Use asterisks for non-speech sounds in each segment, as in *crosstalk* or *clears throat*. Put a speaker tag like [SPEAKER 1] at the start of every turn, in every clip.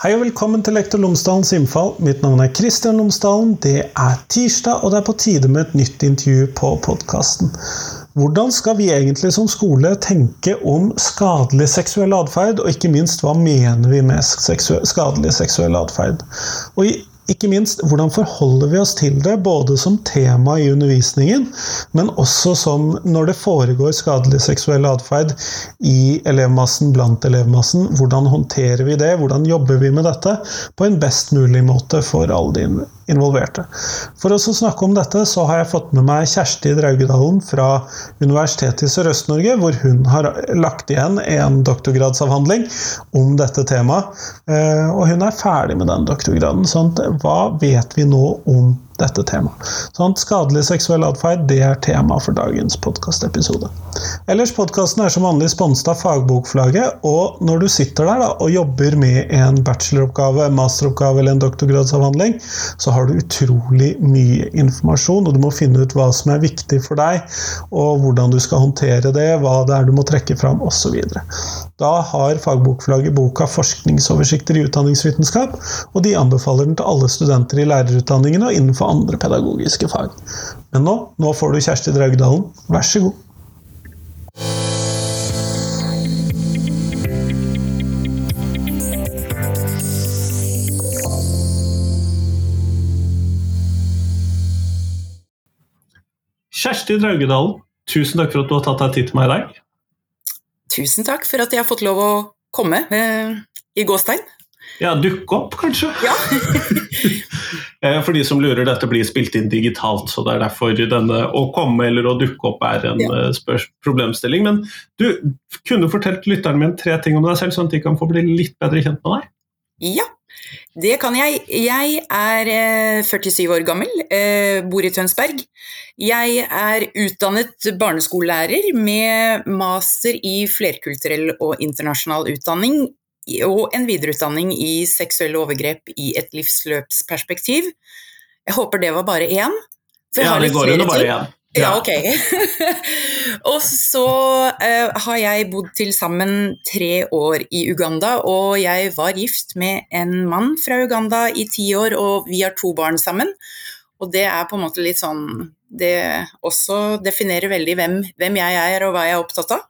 [SPEAKER 1] Hei og velkommen til Lektor Lomsdalens innfall. Mitt navn er Kristian Lomsdalen. Det er tirsdag, og det er på tide med et nytt intervju på podkasten. Hvordan skal vi egentlig som skole tenke om skadelig seksuell atferd, og ikke minst hva mener vi med skadelig seksuell atferd? Og ikke minst, hvordan forholder vi oss til det, både som tema i undervisningen, men også som når det foregår skadelig seksuell atferd i elevmassen, blant elevmassen. Hvordan håndterer vi det, hvordan jobber vi med dette på en best mulig måte for alle de involverte. For å snakke om dette, så har jeg fått med meg Kjersti Draugedalen fra Universitetet i Sørøst-Norge, hvor hun har lagt igjen en doktorgradsavhandling om dette temaet. Eh, og hun er ferdig med den doktorgraden. sånn hva vet vi nå om dette temaet. Sånn, skadelig seksuell atferd det er tema for dagens podkastepisode. Ellers podkasten er som vanlig sponset av Fagbokflagget, og når du sitter der da, og jobber med en bacheloroppgave, masteroppgave eller en doktorgradsavhandling, så har du utrolig mye informasjon, og du må finne ut hva som er viktig for deg, og hvordan du skal håndtere det, hva det er du må trekke fram, osv. Da har Fagbokflagget boka 'Forskningsoversikter i utdanningsvitenskap', og de anbefaler den til alle studenter i lærerutdanningene og innenfor andre pedagogiske fag. Men nå, nå får du Kjersti Draugdalen, vær så god. Kjersti Draugedalen, tusen takk for at du har tatt deg tid til meg i dag.
[SPEAKER 2] Tusen takk for at jeg har fått lov å komme eh, i gåstein.
[SPEAKER 1] Ja, dukke opp, kanskje?
[SPEAKER 2] Ja. *laughs*
[SPEAKER 1] Eh, for de som lurer, dette blir spilt inn digitalt, så det er derfor denne å komme eller å dukke opp er en ja. Eh, problemstilling. Men du kunne fortalt lytterne mine tre ting om deg selv, sånn at de kan få bli litt bedre kjent med deg?
[SPEAKER 2] Ja, det kan jeg. Jeg er 47 eh, år gammel, bor i Tønsberg. Jeg er utdannet barneskolelærer med master i flerkulturell og internasjonal utdanning og en videreutdanning i seksuelle overgrep i et livsløpsperspektiv. Jeg håper det var bare én.
[SPEAKER 1] Ja, det går jo bare én.
[SPEAKER 2] Ja, ok. *laughs* og så uh, har jeg bodd til sammen tre år i Uganda, og jeg var gift med en mann fra Uganda i ti år, og vi har to barn sammen. Og det er på en måte litt sånn Det også definerer veldig hvem, hvem jeg er og hva jeg er opptatt av.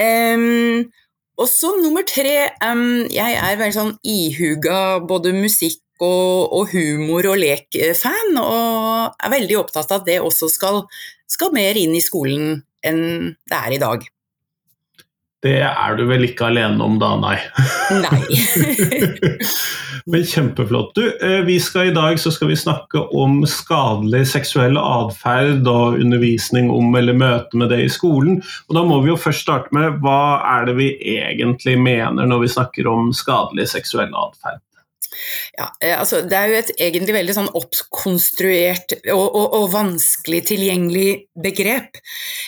[SPEAKER 2] Um, og så nummer tre, um, jeg er veldig sånn ihuga både musikk og, og humor og lek-fan, og er veldig opptatt av at det også skal, skal mer inn i skolen enn det er i dag.
[SPEAKER 1] Det er du vel ikke alene om da, nei?
[SPEAKER 2] Nei. *laughs*
[SPEAKER 1] Men kjempeflott. Du, eh, vi skal I dag så skal vi snakke om skadelig seksuell atferd og undervisning om eller møte med det i skolen. Og Da må vi jo først starte med hva er det vi egentlig mener når vi snakker om skadelig seksuell atferd?
[SPEAKER 2] Ja, eh, altså, det er jo et egentlig veldig sånn oppkonstruert og, og, og, vanskelig tilgjengelig begrep.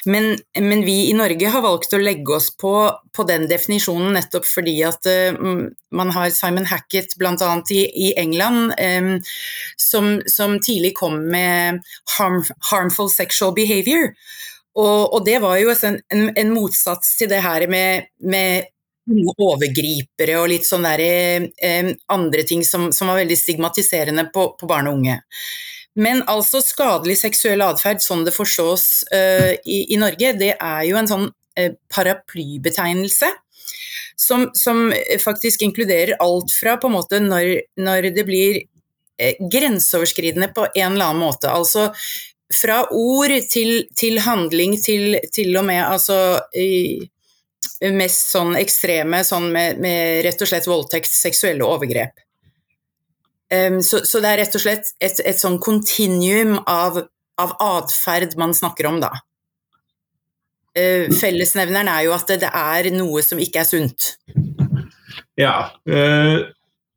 [SPEAKER 2] Men, men, vi i Norge har valgt å legge oss på, på den definisjonen nettopp fordi at uh, man har Simon Hackett bl.a. I, i England um, som, som, tidlig kom med harm, harmful sexual behavior. Og, og, det var jo en, en, en, motsats til det her med, med overgripere og litt sånn der, eh, andre ting som, som, var veldig stigmatiserende på, på, barn og unge. Men altså skadelig seksuell atferd, sånn det forstås eh, i, i, Norge, det er jo en sånn eh, paraplybetegnelse. Som, som, faktisk inkluderer alt fra på en måte når, når det blir uh, grenseoverskridende på en eller annen måte. Altså fra ord til, til handling til, til og med altså mest sånn ekstreme sånn med, med, rett og slett voldtekt, seksuelle overgrep. Um, så, så, det er rett og slett et, et sånn kontinuum av, av atferd man snakker om, da. Uh, fellesnevneren er jo at det, det, er noe som ikke er sunt.
[SPEAKER 1] Ja, uh,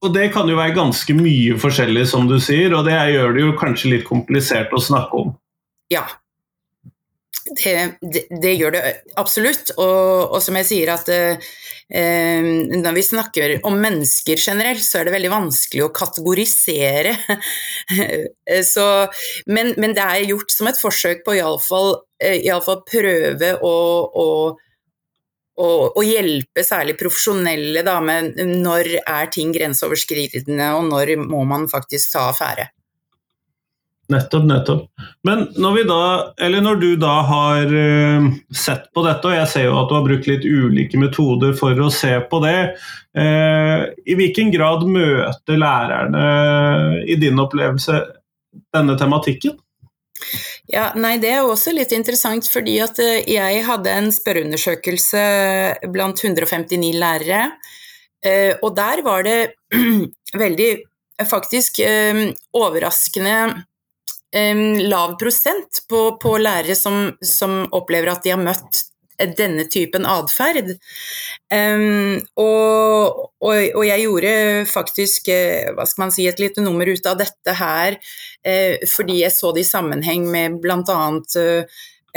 [SPEAKER 1] og det kan jo være ganske mye forskjellig, som du sier, og det gjør det jo kanskje litt komplisert å snakke om.
[SPEAKER 2] Ja, det, det, det, gjør det absolutt. Og, og, som jeg sier at eh, når vi snakker om mennesker generelt, så er det veldig vanskelig å kategorisere. *laughs* så, men, men, det er gjort som et forsøk på iallfall, iallfall eh, prøve å, å, og, hjelpe særlig profesjonelle da, med når er ting grenseoverskridende, og når må man faktisk ta affære.
[SPEAKER 1] Nettopp, nettopp. Men når, vi da, eller når du da har uh, sett på dette, og jeg ser jo at du har brukt litt ulike metoder for å se på det, uh, i hvilken grad møter lærerne i din opplevelse denne tematikken?
[SPEAKER 2] Ja, nei, Det er også litt interessant, fordi at uh, jeg hadde en spørreundersøkelse blant 159 lærere, og der var det *clears throat* veldig faktisk overraskende lav prosent på, på lærere som, som, opplever at de har møtt denne typen atferd. Um, og, og, og, jeg gjorde faktisk eh, hva skal man si, et lite nummer ut av dette her uh, fordi jeg så det i sammenheng med bl.a.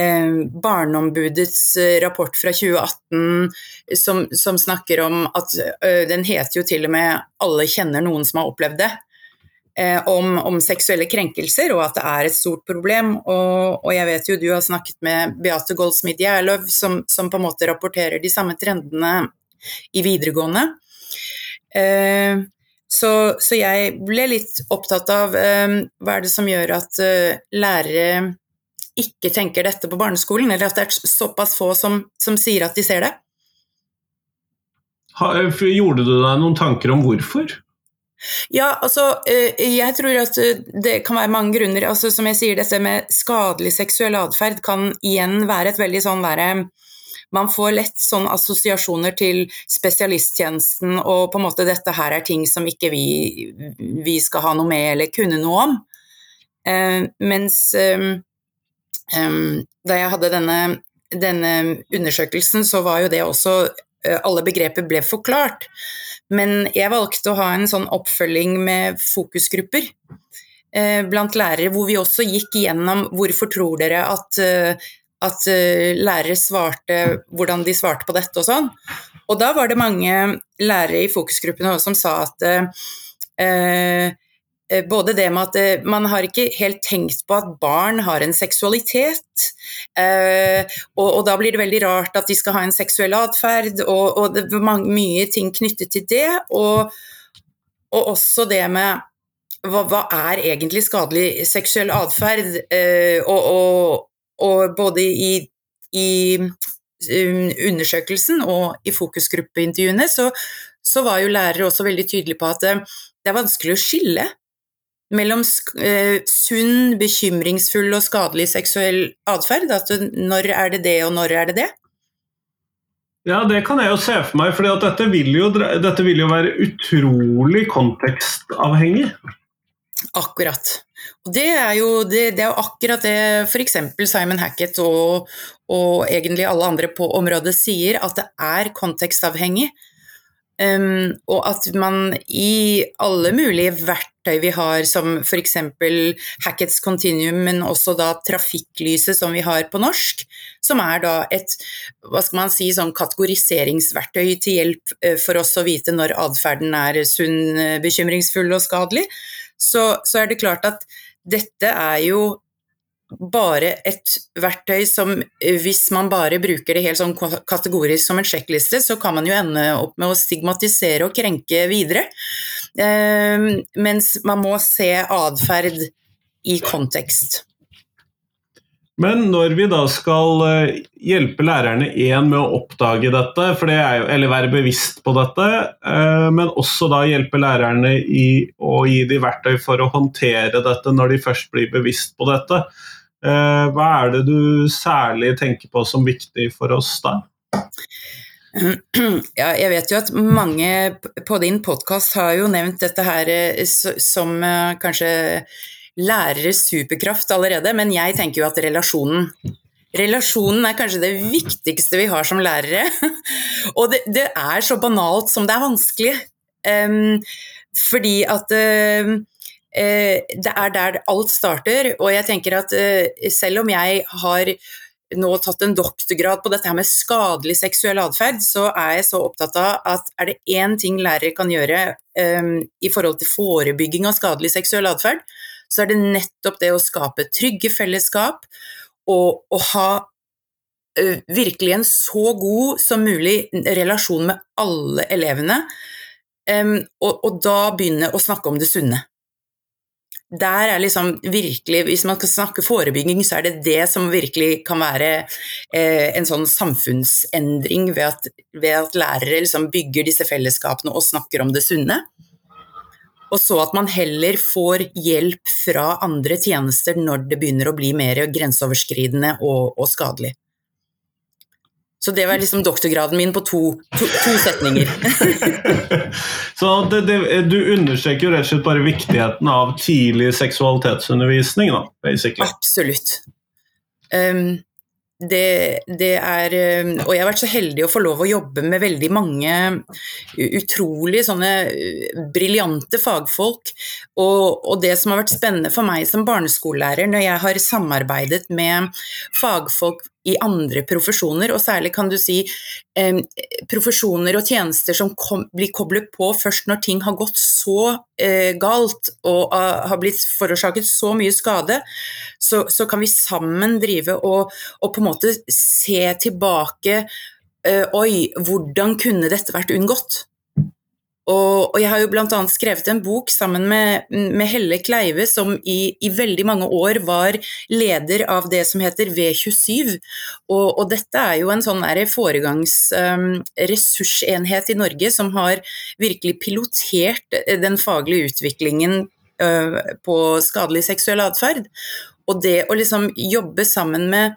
[SPEAKER 2] Eh, Barneombudets rapport fra 2018 som, som snakker om at ø, Den heter jo til og med 'Alle kjenner noen som har opplevd det' eh, om, om, seksuelle krenkelser, og at det er et stort problem. Og, og jeg vet jo du har snakket med Beate Goldsmith Gjerløv, som, som, på en måte rapporterer de samme trendene i videregående. Eh, så, så, jeg ble litt opptatt av eh, hva er det som gjør at uh, lærere ikke tenker dette på barneskolen, eller at det er såpass få som, som sier at de ser det.
[SPEAKER 1] Gjorde du deg noen tanker om hvorfor?
[SPEAKER 2] Ja, altså eh, jeg tror at eh, det kan være mange grunner. Altså, som jeg sier, dette med skadelig seksuell atferd kan igjen være et veldig sånn derre man får lett sånn assosiasjoner til spesialisttjenesten og på en måte dette her er ting som ikke vi, vi skal ha noe med eller kunne noe om. Eh, mens eh, um, da jeg hadde denne, denne, undersøkelsen, så var jo det også Alle begreper ble forklart. Men jeg valgte å ha en sånn oppfølging med fokusgrupper eh, blant lærere, hvor vi også gikk igjennom hvorfor tror dere at, eh, at eh, lærere svarte, hvordan de svarte på dette og sånn. Og da var det mange lærere i fokusgruppene som sa at Eh, både det med at eh, man har ikke helt tenkt på at barn har en seksualitet. Eh, og, og, da blir det veldig rart at de skal ha en seksuell atferd, og, og, det er mye ting knyttet til det. Og, og også det med hva, hva, er egentlig skadelig seksuell atferd? og, både i, i um, undersøkelsen og i fokusgruppeintervjuene så, så var jo lærere også veldig tydelige på at det er vanskelig å skille mellom eh, sunn, bekymringsfull og skadelig seksuell atferd? At når er det det, og når er det det?
[SPEAKER 1] Ja, det kan jeg jo se for meg, for dette, dette vil jo være utrolig kontekstavhengig.
[SPEAKER 2] Akkurat. Og det er jo, det, det er jo akkurat det f.eks. Simon Hackett og, og, egentlig alle andre på området sier, at det er kontekstavhengig. Um, og at man i alle mulige verktøy vi har, som f.eks. Hackets Continuum, men også da trafikklyset som vi har på norsk, som er da et hva skal man si, sånn kategoriseringsverktøy til hjelp uh, for oss å vite når atferden er sunn, uh, bekymringsfull og skadelig, så, så er det klart at dette er jo bare et verktøy som eh, hvis man bare bruker det helt sånn kategorisk som en sjekkliste, så kan man jo ende opp med å stigmatisere og krenke videre. Eh, mens man må se atferd i kontekst.
[SPEAKER 1] Men når vi da skal eh, hjelpe lærerne én med å oppdage dette, jo, eller være bevisst på dette, eh, men også da hjelpe lærerne i å gi de verktøy for å håndtere dette når de først blir bevisst på dette, hva er det du særlig tenker på som viktig for oss da? *clears throat*
[SPEAKER 2] Ja, jeg vet jo at mange på din podkast har jo nevnt dette her eh, som eh, kanskje læreres superkraft allerede, men jeg tenker jo at relasjonen Relasjonen er kanskje det viktigste vi har som lærere. *laughs* Og det, det er så banalt som det er vanskelig. Um, fordi at uh, Eh, det er der alt starter. Og jeg tenker at eh, selv om jeg har nå tatt en doktorgrad på dette her med skadelig seksuell atferd, så er jeg så opptatt av at er det én ting lærere kan gjøre um, i forhold til forebygging av skadelig seksuell atferd, så er det nettopp det å skape trygge fellesskap og, og ha virkelig en så god som mulig relasjon med alle elevene, og, og da begynne å snakke om det sunne der er liksom virkelig, Hvis man skal snakke forebygging, så er det det som virkelig kan være eh, en sånn samfunnsendring ved at, ved at lærere liksom bygger disse fellesskapene og snakker om det sunne. Og så at man heller får hjelp fra andre tjenester når det begynner å bli mer grenseoverskridende og, og skadelig. Så det var liksom doktorgraden min på to, to, to setninger. *laughs*
[SPEAKER 1] så det, det, du understreker jo rett og slett bare viktigheten av tidlig seksualitetsundervisning, da, basically.
[SPEAKER 2] Absolutt. Um, det, det, er um, Og jeg har vært så heldig å få lov å jobbe med veldig mange utrolig sånne briljante fagfolk. Og, og, det som har vært spennende for meg som barneskolelærer, når jeg har samarbeidet med fagfolk i andre profesjoner, og særlig kan du si eh, profesjoner og tjenester som kom, blir koblet på først når ting har gått så eh, galt og uh, har blitt forårsaket så mye skade, så, så kan vi sammen drive og, og, på en måte se tilbake uh, Oi, hvordan kunne dette vært unngått? Og, og, jeg har jo bl.a. skrevet en bok sammen med, med Helle Kleive, som i, i, veldig mange år var leder av det som heter V27. Og, og dette er jo en sånn foregangsressursenhet um, i Norge som har virkelig pilotert den faglige utviklingen uh, på skadelig seksuell atferd. Og det å liksom jobbe sammen med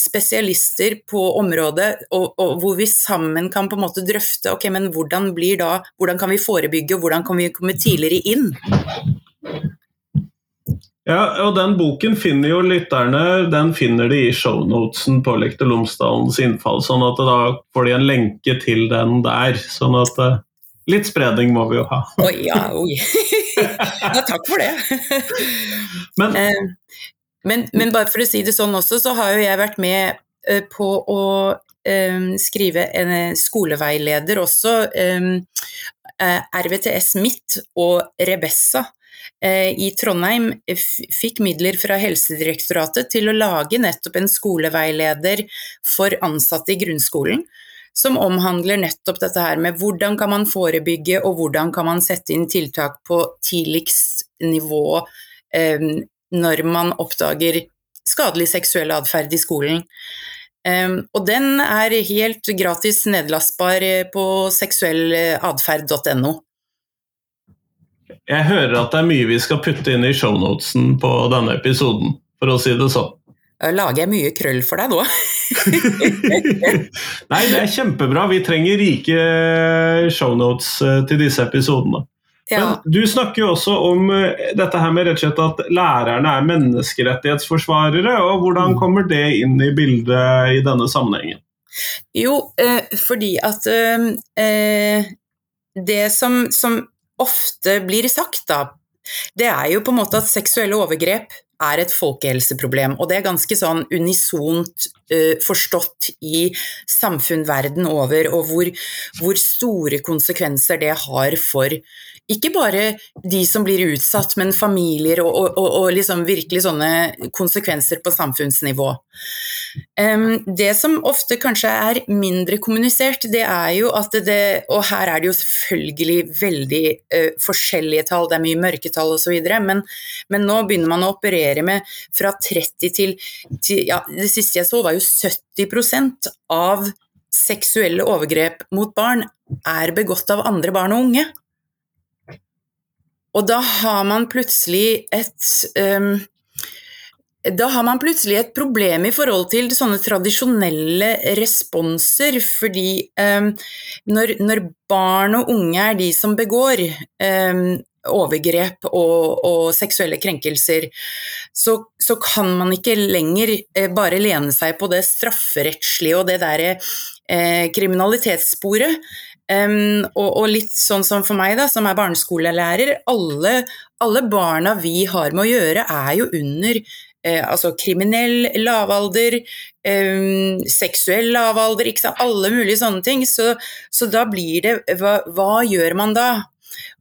[SPEAKER 2] spesialister på området, og, og, hvor vi sammen kan på en måte drøfte ok, men hvordan blir da, hvordan kan vi forebygge, og hvordan kan vi komme tidligere inn?
[SPEAKER 1] Ja, og den boken finner jo lytterne den finner de i shownotesen på Lektor Lomsdalens innfall, sånn at da får de en lenke til den der. sånn at uh, Litt spredning må vi jo ha.
[SPEAKER 2] Oi, ja, oi. *laughs* ja, takk for det. Men, uh, men, men, bare for å si det sånn også, så har jo jeg vært med uh, på å um, skrive en skoleveileder også. Um, RVTS Midt og Rebessa i Trondheim fikk midler fra Helsedirektoratet til å lage nettopp en skoleveileder for ansatte i grunnskolen. Som omhandler nettopp dette her med hvordan kan man forebygge og hvordan kan man sette inn tiltak på tidligst nivå når man oppdager skadelig seksuell atferd i skolen. Um, og den er helt gratis nedlastbar på seksuellatferd.no.
[SPEAKER 1] Jeg hører at det er mye vi skal putte inn i shownotesen på denne episoden, for å si det sånn.
[SPEAKER 2] Lager jeg mye krøll for deg nå? *laughs*
[SPEAKER 1] Nei, det er kjempebra. Vi trenger rike shownotes eh, til disse episodene. Ja. Men du snakker jo også om eh, dette her med rett og slett at lærerne er menneskerettighetsforsvarere. og Hvordan mm. kommer det inn i bildet i denne sammenhengen?
[SPEAKER 2] Jo, eh, fordi at eh, eh, det som, som, ofte blir sagt, da, det er jo på en måte at seksuelle overgrep er et folkehelseproblem. Og det er ganske sånn unisont uh, forstått i samfunn verden over, og hvor, hvor, store konsekvenser det har for ikke bare de som blir utsatt, men familier og, og, og liksom virkelig sånne konsekvenser på samfunnsnivå. Um, det som ofte kanskje er mindre kommunisert, det er jo at det Og her er det jo selvfølgelig veldig uh, forskjellige tall, det er mye mørketall osv., men, men nå begynner man å operere med fra 30 til, til ja, Det siste jeg så, var jo 70% av seksuelle overgrep mot barn er begått av andre barn og unge. Og da har man plutselig et um, da har man plutselig et problem i forhold til sånne tradisjonelle responser, fordi um, når, når, barn og unge er de som begår um, overgrep og, og, seksuelle krenkelser, så, så, kan man ikke lenger eh, bare lene seg på det strafferettslige og det derre eh, kriminalitetssporet. Um, og, og, litt sånn som for meg, da, som er barneskolelærer, alle, alle barna vi har med å gjøre, er jo under eh, altså kriminell lavalder, eh, seksuell lavalder, ikke sant? alle mulige sånne ting. Så, så da blir det hva, hva, gjør man da?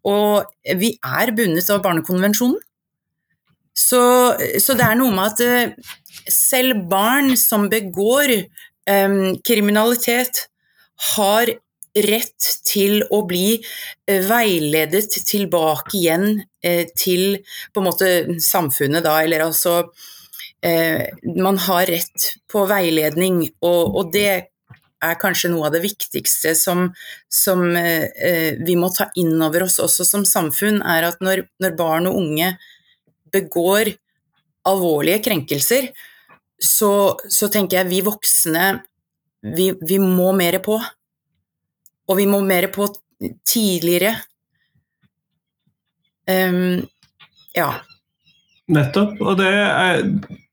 [SPEAKER 2] Og vi er bundet av Barnekonvensjonen. Så, så det er noe med at eh, selv barn som begår um, kriminalitet har rett til å bli eh, veiledet tilbake igjen eh, til på en måte samfunnet, da, eller altså eh, Man har rett på veiledning, og, og, det er kanskje noe av det viktigste som, som eh, vi må ta inn over oss også som samfunn, er at når, når barn og unge begår alvorlige krenkelser, så, så tenker jeg vi voksne vi, vi må mer på. Og vi må mer på tidligere. Um, ja.
[SPEAKER 3] Nettopp. Og det, er,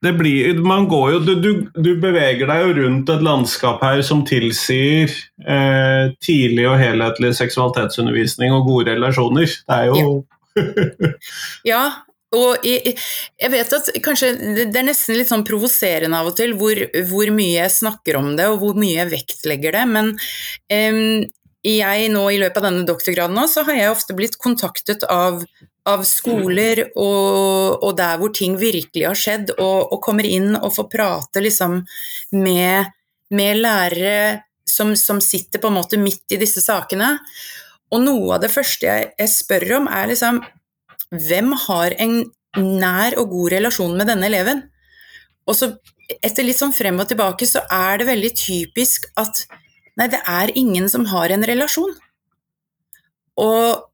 [SPEAKER 3] det blir Man går jo du, du, beveger deg jo rundt et landskap her som tilsier eh, tidlig og helhetlig seksualitetsundervisning og gode relasjoner. Det er jo
[SPEAKER 2] Ja, *laughs* ja og jeg, jeg, vet at kanskje det er nesten litt sånn provoserende av og til hvor, hvor, mye jeg snakker om det og hvor mye jeg vektlegger det, men um, jeg nå i løpet av denne doktorgraden nå, så har jeg ofte blitt kontaktet av, av skoler og, og, der hvor ting virkelig har skjedd, og, og kommer inn og får prate liksom med, med lærere som, som, sitter på en måte midt i disse sakene. Og noe av det første jeg, jeg spør om, er liksom Hvem har en nær og god relasjon med denne eleven? Og så etter litt sånn frem og tilbake så er det veldig typisk at Nei, det er ingen som har en relasjon. Og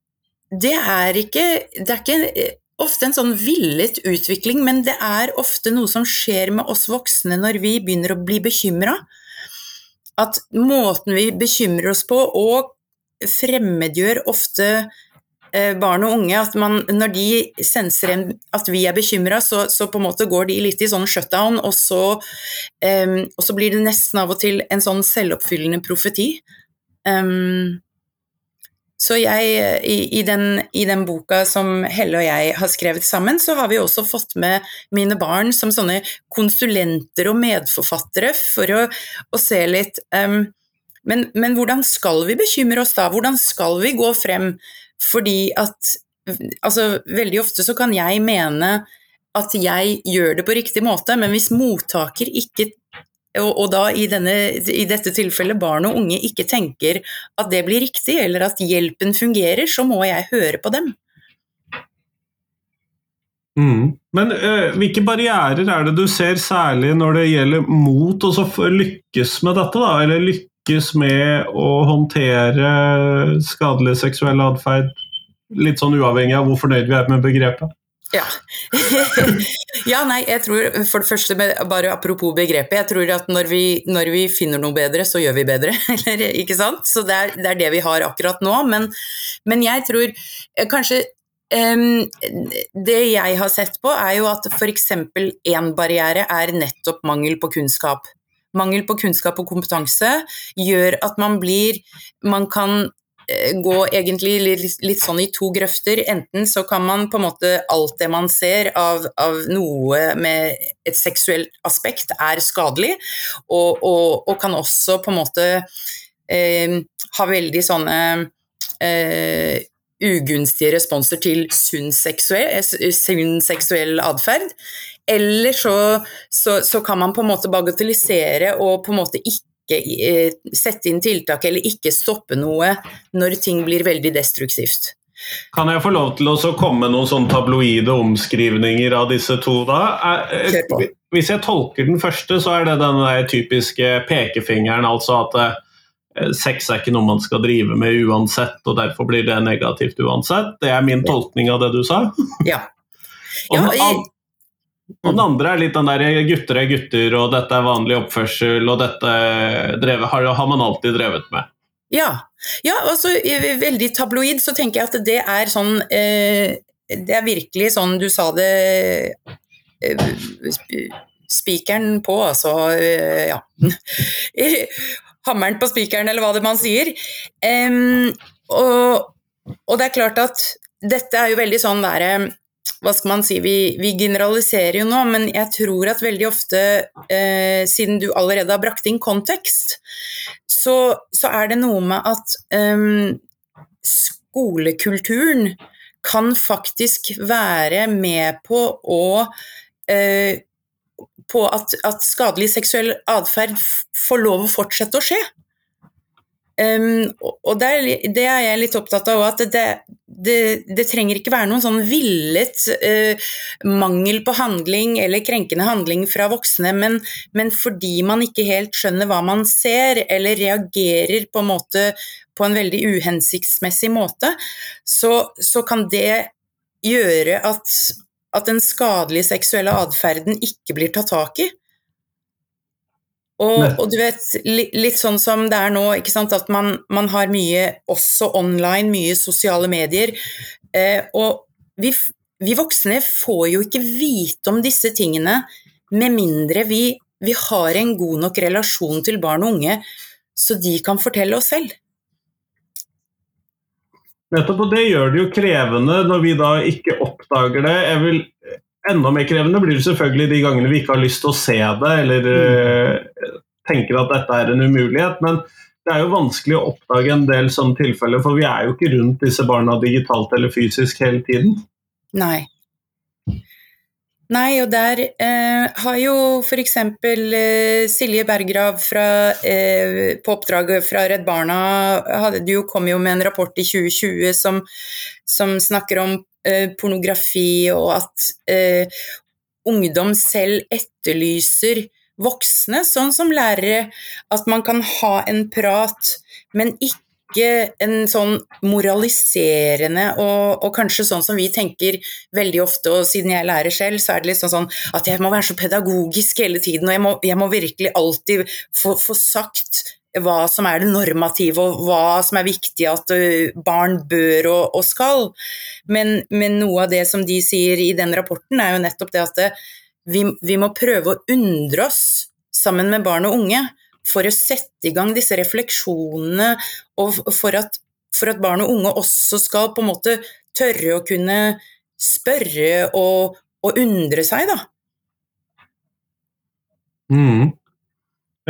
[SPEAKER 2] det er ikke Det er ikke ofte en sånn villet utvikling, men det er ofte noe som skjer med oss voksne når vi begynner å bli bekymra. At måten vi bekymrer oss på, og fremmedgjør ofte eh, barn og unge. At man, når de senser at vi er bekymra, så, så, på en måte går de litt i sånn shutdown, og så, um, og så blir det nesten av og til en sånn selvoppfyllende profeti. Um, så jeg, i, i, den, i, den, boka som Helle og jeg har skrevet sammen, så har vi også fått med mine barn som sånne konsulenter og medforfattere for å, å se litt um, men, men, hvordan skal vi bekymre oss da? Hvordan skal vi gå frem? Fordi at altså, veldig ofte så kan jeg mene at jeg gjør det på riktig måte, men hvis mottaker ikke og, og da i, denne, i, dette tilfellet barn og unge ikke tenker at det blir riktig, eller at hjelpen fungerer, så må jeg høre på dem.
[SPEAKER 3] Mm. Men øh, hvilke barrierer er det du ser særlig når det gjelder mot å lykkes med dette? da, Eller lykkes med å håndtere skadelig seksuell atferd, litt sånn uavhengig av hvor fornøyd vi er med begrepet?
[SPEAKER 2] Ja. *laughs* ja, nei, jeg tror for det første, bare apropos begrepet, jeg tror at når vi, når vi finner noe bedre, så gjør vi bedre. *laughs* Eller, ikke sant? Så det er, det er, det vi har akkurat nå. Men, men jeg tror eh, kanskje um, Det jeg har sett på, er jo at f.eks. én barriere er nettopp mangel på kunnskap. Mangel på kunnskap og kompetanse gjør at man blir Man kan gå egentlig litt, litt, sånn i to grøfter. Enten så kan man på en måte alt det man ser av, av noe med et seksuelt aspekt er skadelig, og, og, og kan også på en måte eh, ha veldig sånne eh, ugunstige responser til sunn seksuell, seksuell atferd. Eller så, så, så, kan man på en måte bagatellisere og på en måte ikke ikke eh, sette inn tiltak eller ikke stoppe noe når ting blir veldig destruktivt.
[SPEAKER 3] Kan jeg få lov til å komme med noen sånn tabloide omskrivninger av disse to, da? Eh, hvis jeg tolker den første, så er det den typiske pekefingeren, altså at eh, sex er ikke noe man skal drive med uansett, og derfor blir det negativt uansett. Det er min tolkning av det du sa.
[SPEAKER 2] Ja. *laughs* ja
[SPEAKER 3] og, og den andre er litt den der gutter er gutter, og dette er vanlig oppførsel, og dette drevet, har, man alltid drevet med.
[SPEAKER 2] Ja. ja, altså veldig tabloid så tenker jeg at det er sånn eh, Det er virkelig sånn du sa det eh, Spikeren på, altså. Eh, ja. *laughs* Hammeren på spikeren, eller hva det man sier. og, og det er klart at dette er jo veldig sånn derre hva skal man si, vi, vi, generaliserer jo nå, men jeg tror at veldig ofte, eh, siden du allerede har brakt inn kontekst, så, så er det noe med at eh, skolekulturen kan faktisk være med på å eh, på at, at skadelig seksuell atferd får lov å fortsette å skje. Um, og det er, det er, jeg litt opptatt av at det, det, det, trenger ikke være noen sånn villet uh, mangel på handling eller krenkende handling fra voksne, men, men, fordi man ikke helt skjønner hva man ser, eller reagerer på en måte på en veldig uhensiktsmessig måte, så, så kan det gjøre at, at den skadelige seksuelle atferden ikke blir tatt tak i. Og, og, du vet, litt sånn som det er nå, ikke sant? at man, man, har mye også online, mye sosiale medier. Eh, og vi, vi, voksne får jo ikke vite om disse tingene med mindre vi, vi har en god nok relasjon til barn og unge, så de kan fortelle oss selv.
[SPEAKER 3] Nettopp, og det gjør det jo krevende når vi da ikke oppdager det. Jeg vil Enda mer krevende blir det selvfølgelig de gangene vi ikke har lyst til å se det, eller mm. Tenker at dette er en umulighet. Men det er jo vanskelig å oppdage en del sånne tilfeller, for vi er jo ikke rundt disse barna digitalt eller fysisk hele tiden.
[SPEAKER 2] Nei. Nei, og der eh, har jo f.eks. Eh, Silje Berggrav fra, eh, på oppdraget fra Redd Barna hadde, jo, kom jo med en rapport i 2020 som, som snakker om eh, pornografi, og at eh, ungdom selv etterlyser voksne, sånn som lærere, at man kan ha en prat, men ikke en sånn moraliserende og, og, kanskje sånn som vi tenker veldig ofte, og siden jeg er lærer selv, så er det liksom sånn at jeg må være så pedagogisk hele tiden, og jeg må, jeg må virkelig alltid få, få sagt hva som er det normative, og hva som er viktig at barn bør og, og skal. Men, men, noe av det som de sier i den rapporten, er jo nettopp det at det, vi, vi må prøve å undre oss sammen med barn og unge for å sette i gang disse refleksjonene, og for at, for at, barn og unge også skal på en måte tørre å kunne spørre og, og undre seg, da.
[SPEAKER 3] Mm.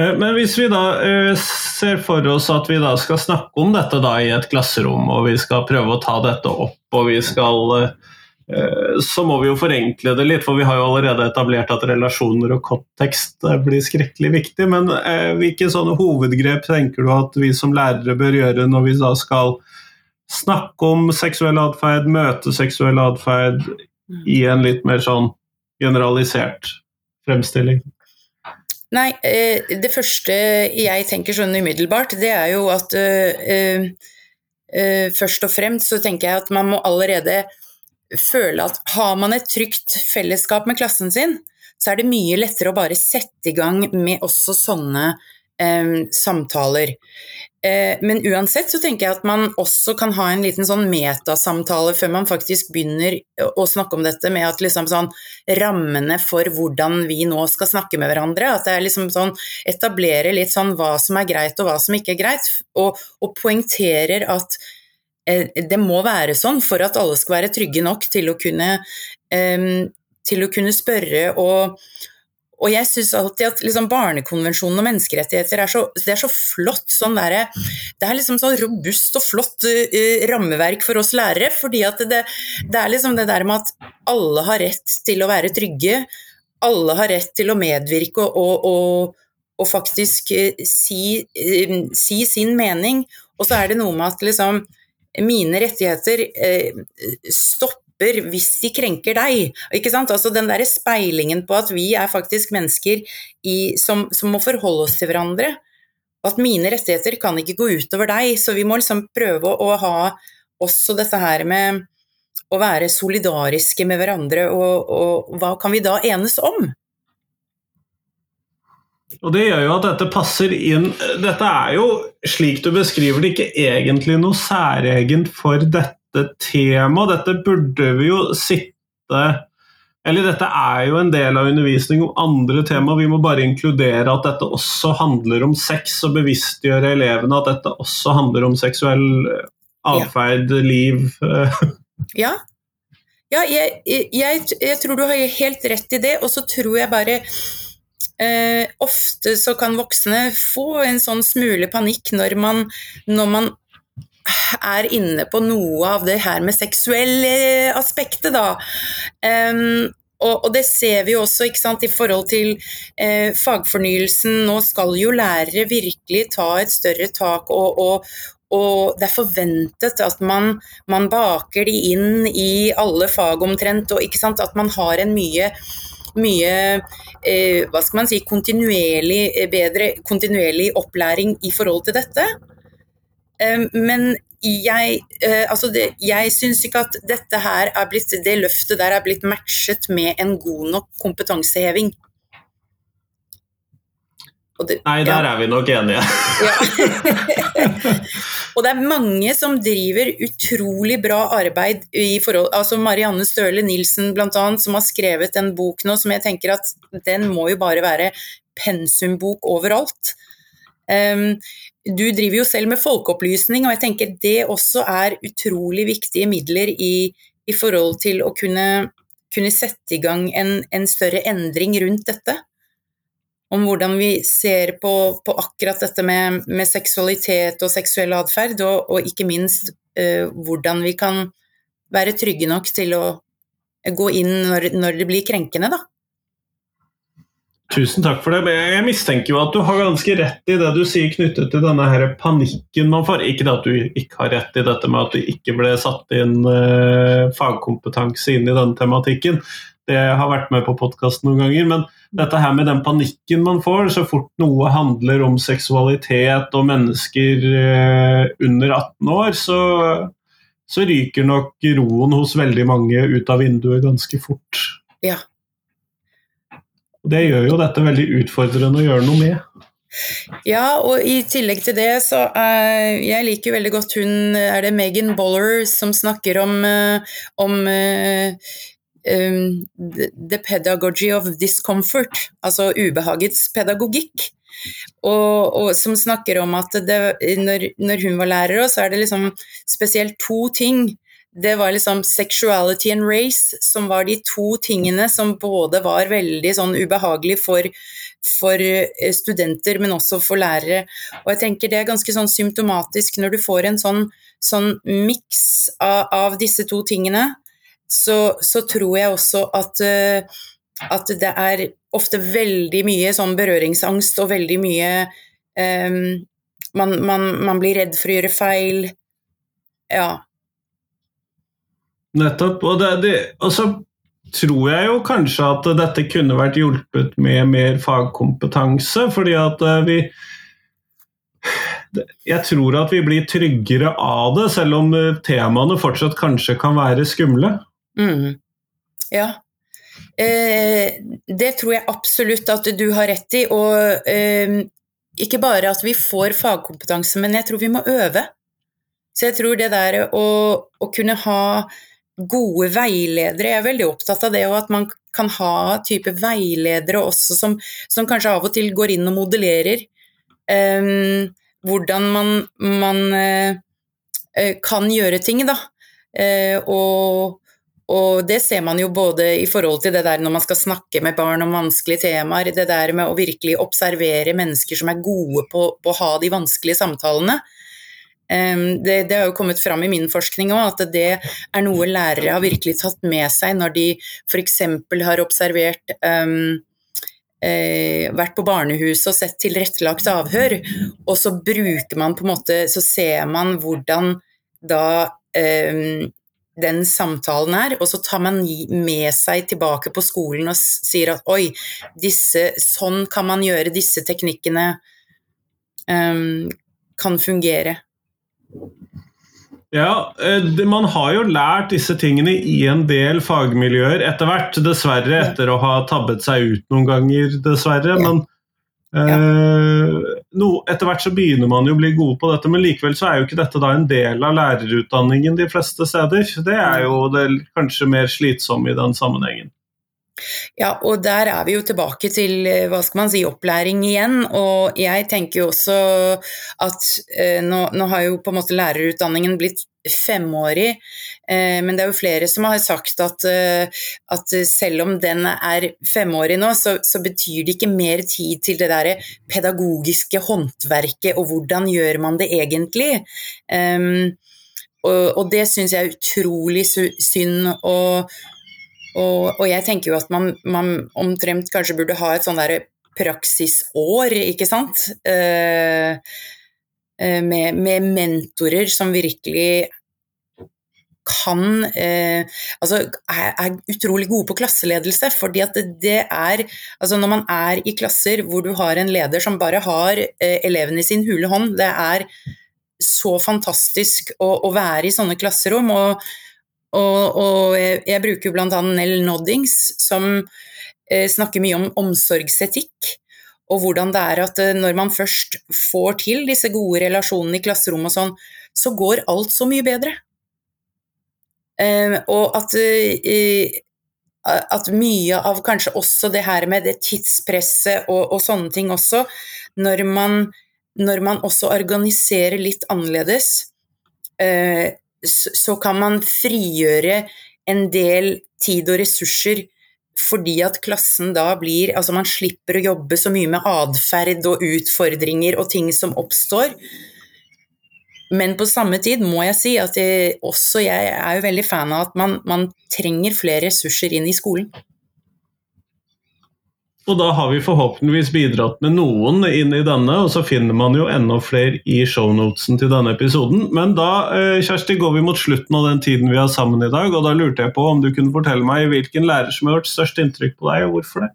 [SPEAKER 3] Eh, men hvis vi da eh, ser for oss at vi da skal snakke om dette da i et klasserom, og vi skal prøve å ta dette opp, og vi skal eh, så må vi jo forenkle det litt, for vi har jo allerede etablert at relasjoner og kontekst eh, blir skrekkelig viktig. Men eh, hvilke sånne hovedgrep tenker du at vi som lærere bør gjøre når vi da skal snakke om seksuell atferd, møte seksuell atferd i en litt mer sånn generalisert fremstilling?
[SPEAKER 2] Nei, det første jeg tenker sånn umiddelbart, det er jo at øh, øh, først og fremst så tenker jeg at man må allerede føle at har man et trygt fellesskap med klassen sin, så er det mye lettere å bare sette i gang med også sånne eh, samtaler. Eh, men uansett så tenker jeg at man også kan ha en liten sånn metasamtale før man faktisk begynner å snakke om dette, med at liksom sånn rammene for hvordan vi nå skal snakke med hverandre, at det er liksom sånn etablere litt sånn hva som er greit og hva som ikke er greit, og, og poengterer at det må være sånn for at alle skal være trygge nok til å kunne, til å kunne spørre og, og jeg syns alltid at liksom Barnekonvensjonen og menneskerettigheter er så, det er så flott sånn der, Det er liksom sånn robust og flott uh, rammeverk for oss lærere. fordi det, det, er liksom det der med at alle har rett til å være trygge. Alle har rett til å medvirke og, og, og faktisk uh, si, uh, si, sin mening. Og så er det noe med at liksom mine rettigheter eh, stopper hvis de krenker deg. Ikke sant? Altså Den der speilingen på at vi er faktisk mennesker i, som, som, må forholde oss til hverandre. At mine rettigheter kan ikke gå utover deg. Så vi må liksom prøve å ha også dette her med å være solidariske med hverandre, og, og hva kan vi da enes om?
[SPEAKER 3] Og Det gjør jo at dette passer inn Dette er jo, slik du beskriver det, ikke egentlig noe særegent for dette temaet. Dette burde vi jo sitte Eller dette er jo en del av undervisning om andre tema. Vi må bare inkludere at dette også handler om sex, og bevisstgjøre elevene at dette også handler om seksuell atferd, ja. liv.
[SPEAKER 2] ja. Ja, jeg, jeg, jeg tror du har helt rett i det, og så tror jeg bare Eh, ofte så kan voksne få en sånn smule panikk når man, når man er inne på noe av det her med seksuelle aspektet, da. Um, Og, og, det ser vi jo også sant, i forhold til eh, fagfornyelsen. Nå skal jo lærere virkelig ta et større tak, og, og, og det er forventet at man, man, baker de inn i alle fag omtrent, og at man har en mye mye eh, hva skal man si, kontinuerlig bedre kontinuerlig opplæring i forhold til dette. Eh, men jeg, eh, altså jeg syns ikke at dette her er blitt, det løftet der er blitt matchet med en god nok kompetanseheving.
[SPEAKER 3] Det, Nei, der ja. er vi nok enige.
[SPEAKER 2] ja. *laughs* *laughs* og det er mange som driver utrolig bra arbeid i forhold altså Marianne Støle Nilsen bl.a., som har skrevet en bok nå som jeg tenker at den må jo bare være pensumbok overalt. Um, du driver jo selv med folkeopplysning, og jeg tenker det også er utrolig viktige midler i, i forhold til å kunne, kunne sette i gang en, en, større endring rundt dette. Om hvordan vi ser på, på akkurat dette med, med, seksualitet og seksuell atferd, og, og, ikke minst uh, hvordan vi kan være trygge nok til å gå inn når, når det blir krenkende, da.
[SPEAKER 3] Tusen takk for det. Jeg mistenker jo at du har ganske rett i det du sier knyttet til denne her panikken man får. Ikke at du ikke har rett i dette med at det ikke ble satt inn eh, fagkompetanse inn i denne tematikken. Det har vært med på podkast noen ganger. Men dette her med den panikken man får så fort noe handler om seksualitet og mennesker uh, under 18 år, så, så ryker nok roen hos veldig mange ut av vinduet ganske fort.
[SPEAKER 2] Ja,
[SPEAKER 3] det gjør jo dette veldig utfordrende å gjøre noe med.
[SPEAKER 2] Ja, og i tillegg til det så er Jeg liker veldig godt hun Er det Megan Boller som snakker om, uh, om uh, um, the pedagogy of discomfort, altså ubehagets pedagogikk. Og, og, som snakker om at det, når, når, hun var lærer, så er det liksom spesielt to ting det var liksom sexuality and race som var de to tingene som både var veldig sånn ubehagelig for, for eh, studenter, men også for lærere. Og jeg tenker det er ganske sånn symptomatisk når du får en sånn, sånn miks av, av, disse to tingene, så, så tror jeg også at, uh, at det er ofte veldig mye sånn berøringsangst og veldig mye um, man, man, man blir redd for å gjøre feil. Ja,
[SPEAKER 3] Nettopp. Og, det, det, og, så tror jeg jo kanskje at dette kunne vært hjulpet med mer fagkompetanse, fordi at eh, vi Jeg tror at vi blir tryggere av det, selv om eh, temaene fortsatt kanskje kan være skumle.
[SPEAKER 2] Mm. Ja. Eh, det tror jeg absolutt at du har rett i. Og eh, ikke bare at vi får fagkompetanse, men jeg tror vi må øve. Så jeg tror det der å, å kunne ha gode veiledere. Jeg er veldig opptatt av det, og at man kan ha type veiledere også som, som kanskje av og til går inn og modellerer um, hvordan man, man uh, kan gjøre ting, da. Uh, og, og, det ser man jo både i forhold til det der når man skal snakke med barn om vanskelige temaer, det der med å virkelig observere mennesker som er gode på, på å ha de vanskelige samtalene. Det, det, har jo kommet fram i min forskning òg, at det er noe lærere har virkelig tatt med seg når de f.eks. har observert um, eh, vært på barnehuset og sett tilrettelagt avhør, og så bruker man på en måte Så ser man hvordan da um, den samtalen her, og så tar man med seg tilbake på skolen og sier at oi, disse, sånn kan man gjøre, disse teknikkene um, kan fungere.
[SPEAKER 3] Ja, eh, man har jo lært disse tingene i en del fagmiljøer etter hvert. Dessverre, etter å ha tabbet seg ut noen ganger, dessverre. Men eh, no, etter hvert så begynner man jo å bli gode på dette. Men likevel så er jo ikke dette da en del av lærerutdanningen de fleste steder. Det er jo det kanskje mer slitsomme i den sammenhengen.
[SPEAKER 2] Ja, og der er vi jo tilbake til eh, hva skal man si, opplæring igjen. Og jeg tenker jo også at eh, nå, nå, har jo på en måte lærerutdanningen blitt femårig, eh, men det er jo flere som har sagt at, eh, at selv om den er femårig nå, så, så, betyr det ikke mer tid til det der pedagogiske håndverket og hvordan gjør man det egentlig. Um, og, og, det syns jeg er utrolig synd. og og, og, jeg tenker jo at man, man, omtrent kanskje burde ha et sånn derre praksisår, ikke sant? Eh, med, med, mentorer som virkelig kan eh, Altså er, er, utrolig gode på klasseledelse. fordi at det, det, er Altså når man er i klasser hvor du har en leder som bare har eh, elevene i sin hule hånd, det er så fantastisk å, å være i sånne klasserom. og og, og jeg, jeg, bruker bl.a. Nell Noddings, som eh, snakker mye om omsorgsetikk. Og hvordan det er at eh, når man først får til disse gode relasjonene i klasserommet og sånn, så går alt så mye bedre. Eh, og at, eh, at mye av kanskje også det her med det tidspresset og, og sånne ting også, når man, når man også organiserer litt annerledes, så kan man frigjøre en del tid og ressurser fordi at klassen da blir Altså man slipper å jobbe så mye med atferd og utfordringer og ting som oppstår. Men på samme tid må jeg si at jeg, også jeg er jo veldig fan av at man, man trenger flere ressurser inn i skolen.
[SPEAKER 3] Og da har vi forhåpentligvis bidratt med noen inn i denne, og så finner man jo enda flere i shownotesen til denne episoden. Men da eh, Kjersti, går vi mot slutten av den tiden vi har sammen i dag, og da lurte jeg på om du kunne fortelle meg hvilken lærer som har gjort størst inntrykk på deg, og hvorfor det?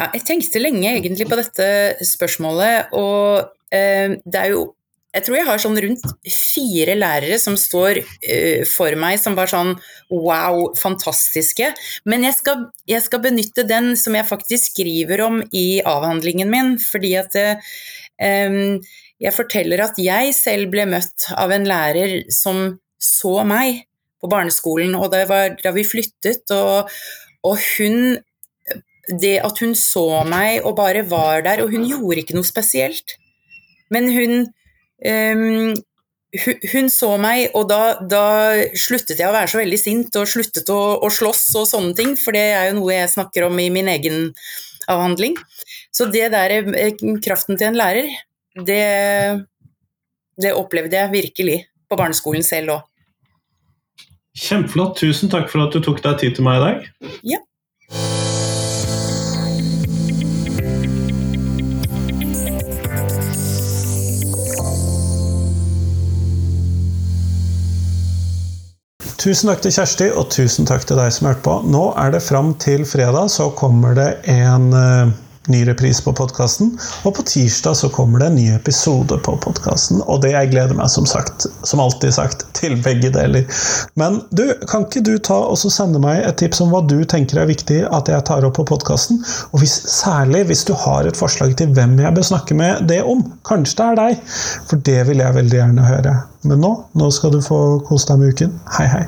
[SPEAKER 2] Ja, jeg tenkte lenge egentlig på dette spørsmålet, og eh, det er jo jeg tror jeg har sånn rundt fire lærere som står uh, for meg som var sånn wow, fantastiske. Men jeg skal, jeg skal, benytte den som jeg faktisk skriver om i avhandlingen min, fordi at um, jeg forteller at jeg selv ble møtt av en lærer som så meg på barneskolen, og det var da vi flyttet, og, og hun Det at hun så meg og bare var der, og hun gjorde ikke noe spesielt, men hun um, hun så meg, og da, da, sluttet jeg å være så veldig sint og sluttet å, å, slåss og sånne ting, for det er jo noe jeg snakker om i min egen avhandling. Så det der eh, kraften til en lærer, det, det opplevde jeg virkelig på barneskolen selv òg.
[SPEAKER 3] Kjempeflott. Tusen takk for at du tok deg tid til meg i dag.
[SPEAKER 2] Ja.
[SPEAKER 1] Tusen takk til Kjersti, og tusen takk til deg som hørte på. Nå er det fram til fredag, så kommer det en uh, ny reprise på podkasten. Og på tirsdag så kommer det en ny episode på podkasten. Og det jeg gleder meg, som sagt, som alltid sagt, til begge deler. Men du, kan ikke du ta og sende meg et tips om hva du tenker er viktig at jeg tar opp på podkasten? Og hvis, særlig hvis du har et forslag til hvem jeg bør snakke med det om. Kanskje det er deg, for det vil jeg veldig gjerne høre. Men nå, nå skal du få kose deg med uken. Hei, hei.